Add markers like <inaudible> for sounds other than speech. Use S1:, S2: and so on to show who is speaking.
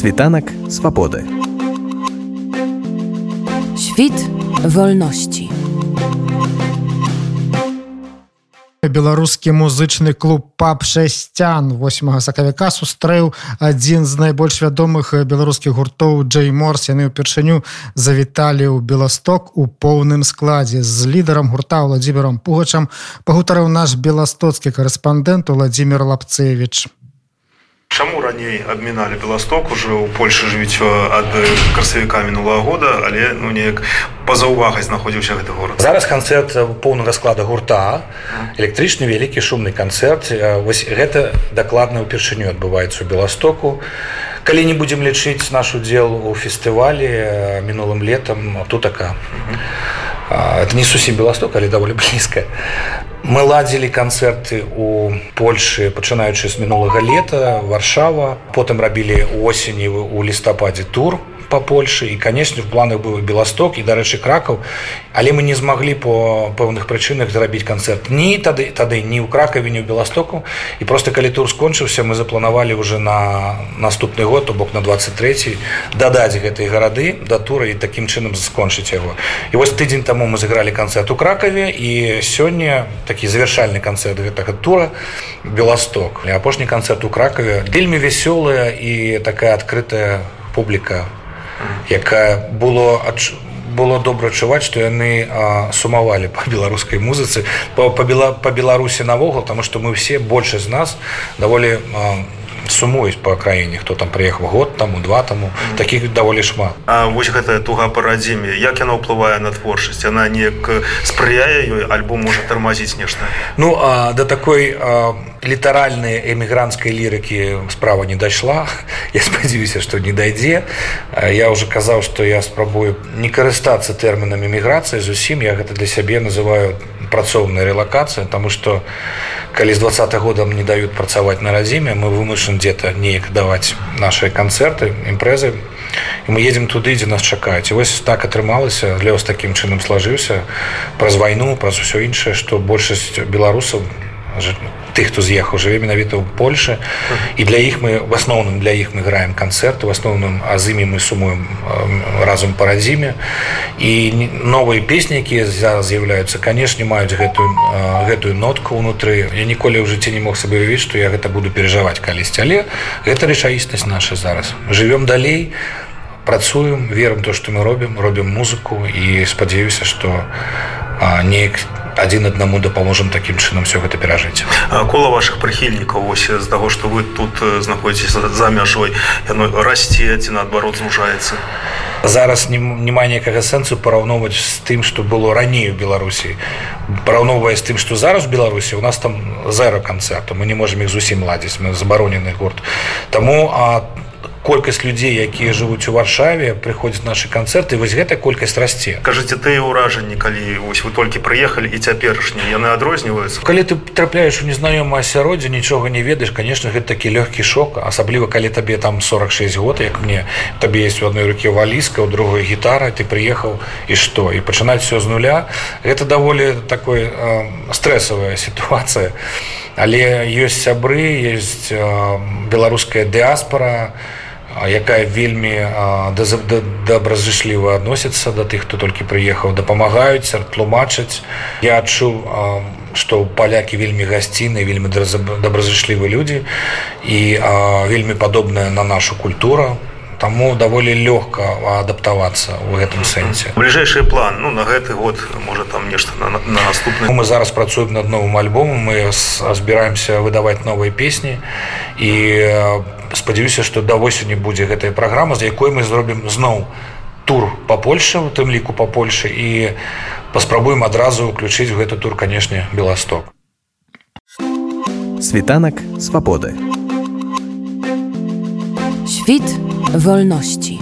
S1: Світанак свабоды.
S2: Świt wolności.
S3: беларускі музычны клуб пап шасцян 8 сакавіка сустрэў адзін з найбольш вядомых беларускіх гуртоў Джей морс яны ўпершыню завіталі ў беласток у поўным складзе з лідарам гурта владимиром пугачам пагутарыў наш беластоцкі корэспандэнт владимир лапцевич
S4: Чаму раней абміналі Беласток уже ў Польшы жывіць ад красавіка мінулого года, але ну неяк па-за ўвагай знаходзіўся гэты горад.
S5: Зараз канцэрт поўнага склада гурта электрычны вялікі шумны канцэрт. Вось гэта дакладна ўпершыню адбываецца ў Беластоку. Калі не будзем лічыць наш удзел у фестывалі мінулым летам тутака. Это не сусім Беласток, але даволі блізка. Мы ладзілі канцэрты ў Польшы, пачынаючы з мінулага лета, варшава, потым рабілі осені у лістападзе тур по Польшы і канешне в планах быў беласток і дарэчы кракаў але мы не змаглі по пэўных прычынах зрабіць канцэрт ні тады тады ні ў кракаве не ў беластоку і просто калі тур скончыўся мы запланавалі уже на наступны год то бок на 23 дадаць гэтай гарады да тура і такім чынам скончыць яго і вось тыдзень таму мы сыгралі канцэрт у кракаве і сёння такі завершальны канцэрт гэтага тура беласток апошні канцэрт у кракаве вельмі вясёлая і такая адкрытая публіка якая было было добра адчуваць што яны а, сумавалі па беларускай музыцы па, па, бела, па беларусі навогул таму што мы все большасць з нас даволі а, сумуюць па краіне хто там прыехаў год таму два таму. Mm -hmm. таких даволі шмат.
S4: А вось гэтая туга па радзіме як яна ўплывае на творчасць? Яна неяк спрыяе ёй альбо можа тармазіць нешта?
S5: Ну а да такой а, літаральнай эмігрантскай лірыкі справа не дайшла. <laughs> Я спадзяюся што не дайдзе. Я уже казаў што я спрабую не карыстацца тэрмінамі міграцыі зусім. Я гэта для сябе называю працоўная релакацыя тому что калі з два годам не даюць працаваць на радзіме мы вымышан где-то неяк даваць наши канцэрты імпрэзы і мы едем туды дзе нас чакаюць. Вось так атрымалася лёс такім чынам слажыўся праз вайну праз усё іншае што большасць беларусаў тых хто з'ехаў жыве менавіта ў Польше і для іх мы в асноўным для іх мы граем канцэрты в асноўным а з імі мы сумуем разам па радзіме і новыя песні якія з'яўляюцца канешне маюць гэтую гэтую нотку ўнутры я ніколі ў жыцці не мог сабе ўявіць што я гэта буду перажываць калісьці але гэта рэчаіснасць наша зараз. Жывём далей працуем верым то што мы робім робім музыку і спадзяюся што неяк не адзін аднаму дапаможам такім чынам все гэта перажыць.
S4: Кола ваших прыхільнікаў вось з таго што вы тут знаходзіцеся за мяжой яно расце ці наадварот змужаецца
S5: зараз няма ніякага сэнсу параўноўваць з тым што было раней у беларусі. Параўноўвае з тым што зараз беларусі у нас там зеро канцэрту мы не можемм іх зусім ладзіць мы забаронены гурт. Таму а там колькасць людзей якія жывуць у варшаве прыходзяць нашы канцэрты вось гэта колькасць расце.
S4: Кажаце ты ўражанні калі вось вы толькі прыехалі і цяперашні яны адрозніваюцца?
S5: Калі ты трапляеш у незнаёмае асяроддзе нічога не ведаеш конечно гэта такі лёгкі шок асабліва калі табе там 46 год як мне табе есть у адной руке валіска у другой гітара ты прыехаў і што? І пачынаць все з нуля? Гэта даволі такой э, стрэсавая сітуацыя. Але ёсць сябры есть э, беларуская дыаспора і якая вельмі добразышліва адносіцца да тых хто толькі прыехаў дапамагаюць тлумачаць. Я адчуў што палякі вельмі гасціны вельмі добразышлівы людзі і вельмі падобная на нашу культуру Таму даволі лёгка адаптавацца ў гэтым сэнсе.
S4: бліжэйшы план ну, на гэты год можа там нешта на, на наступны.
S5: Мы зараз працуем над новым альбомом, мы збіраемся выдаваць новыя песні і спадзяюся, што да восені будзе гэтая праграма, з якой мы зробім зноў тур па Польше, у тым ліку па Польшы і паспрабуем адразу ўключыць гэту тур, канешне, Беласток.
S1: Світанак свабоды.
S2: Szczyt wolności.